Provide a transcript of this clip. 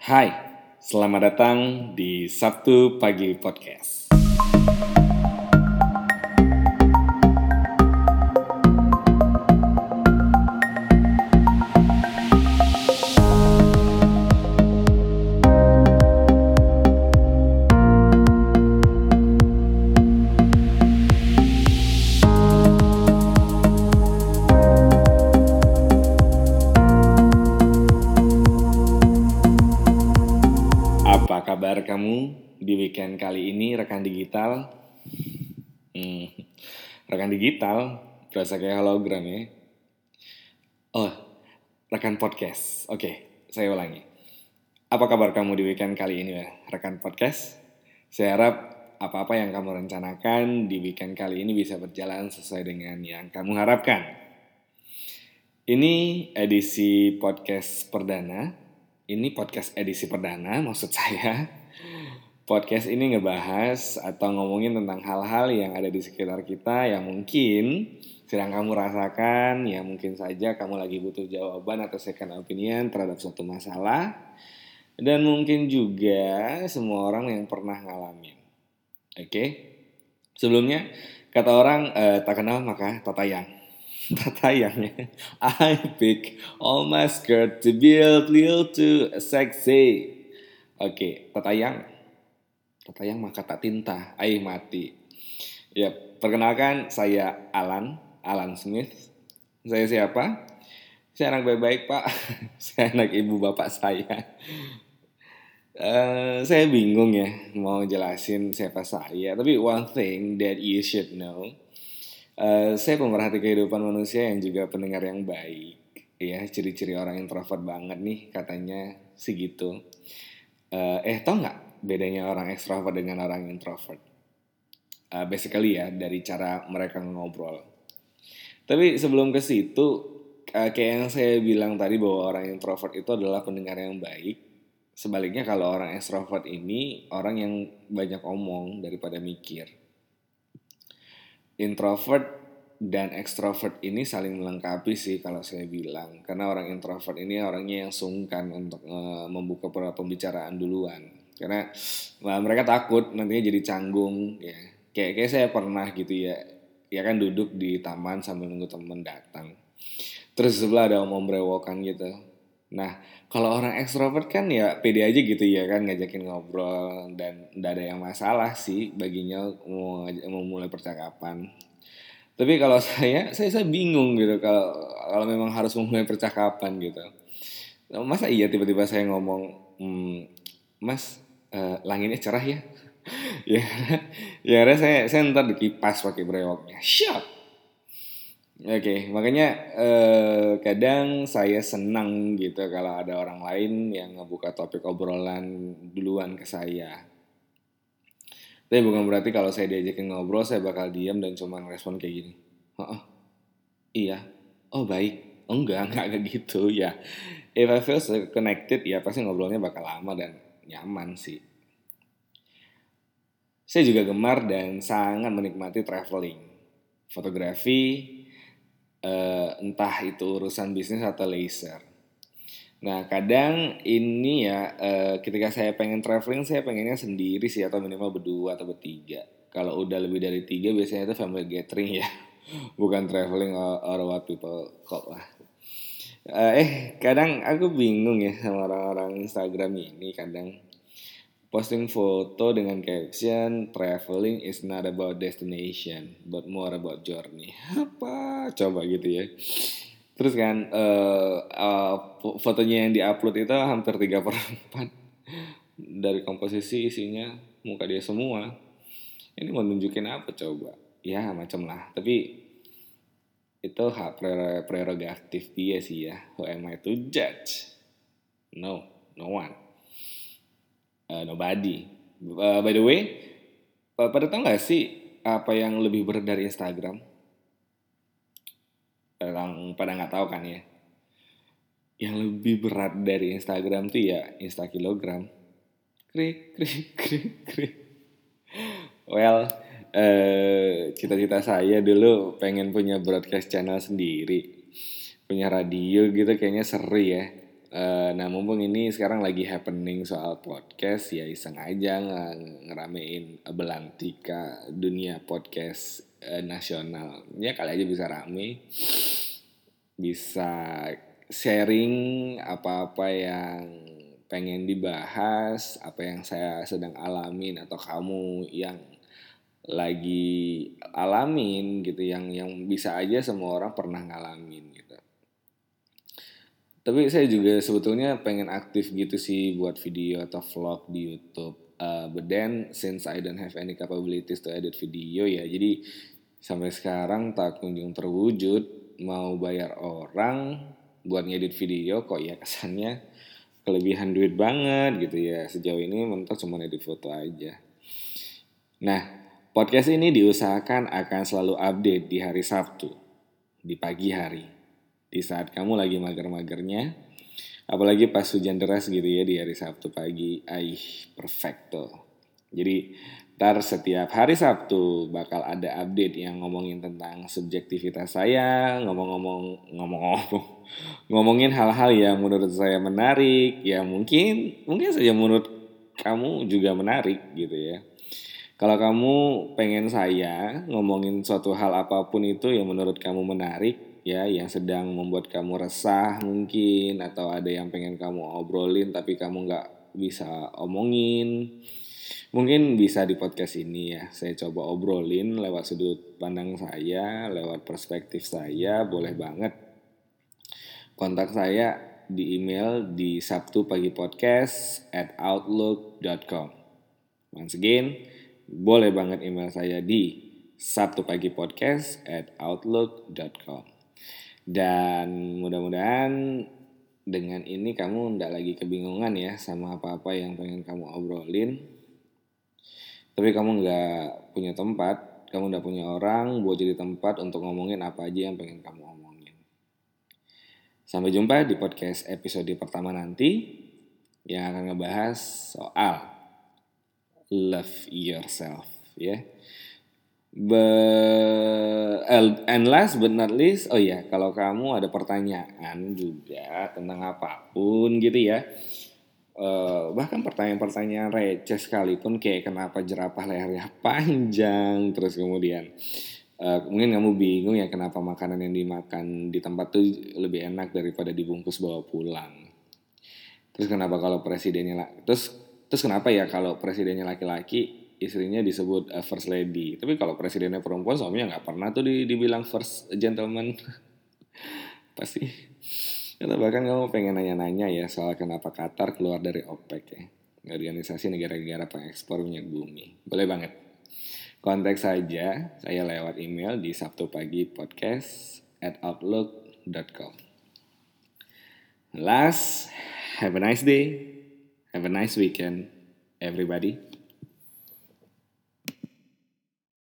Hai, selamat datang di Sabtu Pagi Podcast. Kabar kamu di weekend kali ini rekan digital? Hmm, rekan digital berasa kayak hologram ya. Oh, rekan podcast. Oke, saya ulangi. Apa kabar kamu di weekend kali ini ya, rekan podcast? Saya harap apa-apa yang kamu rencanakan di weekend kali ini bisa berjalan sesuai dengan yang kamu harapkan. Ini edisi podcast perdana. Ini podcast edisi perdana maksud saya. Podcast ini ngebahas atau ngomongin tentang hal-hal yang ada di sekitar kita yang mungkin sedang kamu rasakan, ya mungkin saja kamu lagi butuh jawaban atau second opinion terhadap suatu masalah. Dan mungkin juga semua orang yang pernah ngalamin. Oke? Sebelumnya, kata orang eh, tak kenal maka tak tayang. Tak tayang ya. I pick all my skirt to build little to sexy. Oke, tak tayang. Tak tayang maka tak tinta. Aih mati. Ya, perkenalkan saya Alan, Alan Smith. Saya siapa? Saya anak baik-baik pak. saya anak ibu bapak saya. Eh, saya bingung ya mau jelasin siapa saya. Tapi one thing that you should know, eh, saya pemerhati kehidupan manusia yang juga pendengar yang baik. Ya, ciri-ciri orang introvert banget nih katanya segitu. Eh, eh tau nggak bedanya orang ekstrovert dengan orang introvert? Eh, basically ya dari cara mereka ngobrol. Tapi sebelum ke situ, kayak yang saya bilang tadi bahwa orang introvert itu adalah pendengar yang baik. Sebaliknya kalau orang extrovert ini orang yang banyak omong daripada mikir. Introvert dan extrovert ini saling melengkapi sih kalau saya bilang. Karena orang introvert ini orangnya yang sungkan untuk eh, membuka pembicaraan duluan. Karena wah, mereka takut nantinya jadi canggung ya. Kayak kayak saya pernah gitu ya. Ya kan duduk di taman sambil nunggu temen datang. Terus sebelah ada om-om brewokan gitu. Nah, kalau orang ekstrovert kan ya pede aja gitu ya kan ngajakin ngobrol dan tidak ada yang masalah sih baginya mau, mau mulai percakapan. Tapi kalau saya, saya saya bingung gitu kalau kalau memang harus memulai percakapan gitu. Masa iya tiba-tiba saya ngomong, "Hmm, Mas, eh, langitnya cerah ya? ya, ya karena saya saya ntar dikipas pakai brewoknya. Siap. Oke, makanya eh, kadang saya senang gitu kalau ada orang lain yang ngebuka topik obrolan duluan ke saya. Tapi bukan berarti kalau saya diajakin ngobrol saya bakal diam dan cuma ngerespon kayak gini. Oh, iya. Oh baik. Oh enggak, enggak kayak gitu ya. If I feel so connected ya pasti ngobrolnya bakal lama dan nyaman sih. Saya juga gemar dan sangat menikmati traveling. Fotografi, eh, entah itu urusan bisnis atau leisure. Nah, kadang ini ya, eh, ketika saya pengen traveling, saya pengennya sendiri sih atau minimal berdua atau bertiga. Kalau udah lebih dari tiga, biasanya itu family gathering ya, bukan traveling or, or what people call lah. Eh, eh, kadang aku bingung ya sama orang-orang Instagram ini kadang posting foto dengan caption traveling is not about destination but more about journey. Apa? Coba gitu ya. Terus kan eh, fo- fotonya yang diupload itu hampir 3 per 4 dari komposisi isinya muka dia semua. Ini mau nunjukin apa coba? Ya macam lah. Tapi itu hak prero- prerogatif dia sih ya. Who am I to judge? No no one Uh, nobody. Uh, by the way, uh, pada tahu nggak sih apa yang lebih berat dari Instagram? Yang pada nggak tahu kan ya? Yang lebih berat dari Instagram tuh ya Insta kilogram. Krik krik krik krik. Well, eh, cita-cita saya dulu pengen punya broadcast channel sendiri. Punya radio gitu kayaknya seru ya. Uh, nah mumpung ini sekarang lagi happening soal podcast ya iseng aja ngeramein belantika dunia podcast uh, nasional. Ya kali aja bisa rame bisa sharing apa-apa yang pengen dibahas apa yang saya sedang alamin atau kamu yang lagi alamin gitu yang yang bisa aja semua orang pernah ngalamin gitu tapi saya juga sebetulnya pengen aktif gitu sih buat video atau vlog di YouTube. Uh, but then since I don't have any capabilities to edit video ya, jadi sampai sekarang tak kunjung terwujud mau bayar orang buat ngedit video kok ya kesannya kelebihan duit banget gitu ya. Sejauh ini mentok cuma edit foto aja. Nah podcast ini diusahakan akan selalu update di hari Sabtu di pagi hari di saat kamu lagi mager-magernya apalagi pas hujan deras gitu ya di hari Sabtu pagi. Aih perfecto. Jadi ntar setiap hari Sabtu bakal ada update yang ngomongin tentang subjektivitas saya ngomong-ngomong ngomong-ngomong ngomongin hal-hal yang menurut saya menarik ya mungkin mungkin saja menurut kamu juga menarik gitu ya. Kalau kamu pengen saya ngomongin suatu hal apa pun itu yang menurut kamu menarik ya yang sedang membuat kamu resah mungkin atau ada yang pengen kamu obrolin tapi kamu nggak bisa omongin mungkin bisa di podcast ini ya. Saya coba obrolin lewat sudut pandang saya lewat perspektif saya boleh banget. Kontak saya di email di sabtu pagi podcast at outlook.com once again boleh banget email saya di sabtu pagi podcast at outlook.com dan mudah-mudahan dengan ini kamu tidak lagi kebingungan ya sama apa-apa yang pengen kamu obrolin. Tapi kamu nggak punya tempat, kamu nggak punya orang buat jadi tempat untuk ngomongin apa aja yang pengen kamu omongin. Sampai jumpa di podcast episode pertama nanti yang akan ngebahas soal love yourself ya. Yeah. Be and last but not least, oh ya, kalau kamu ada pertanyaan juga tentang apa pun gitu ya, uh, bahkan pertanyaan-pertanyaan receh sekalipun kayak kenapa jerapah lehernya panjang, terus kemudian uh, mungkin kamu bingung ya kenapa makanan yang dimakan di tempat tuh lebih enak daripada dibungkus bawa pulang. Terus kenapa kalau presidennya, terus terus kenapa ya kalau presidennya laki-laki istrinya disebut uh, first lady. Tapi kalau presidennya perempuan suaminya nggak pernah tuh dibilang first gentleman. Pasti. Atau bahkan kamu pengen nanya-nanya ya soal kenapa Qatar keluar dari OPEC ya. Organisasi negara-negara pengekspor minyak bumi. Boleh banget. Kontak saja saya lewat email di Sabtu pagi podcast at outlook.com. Last, have a nice day. Have a nice weekend, everybody.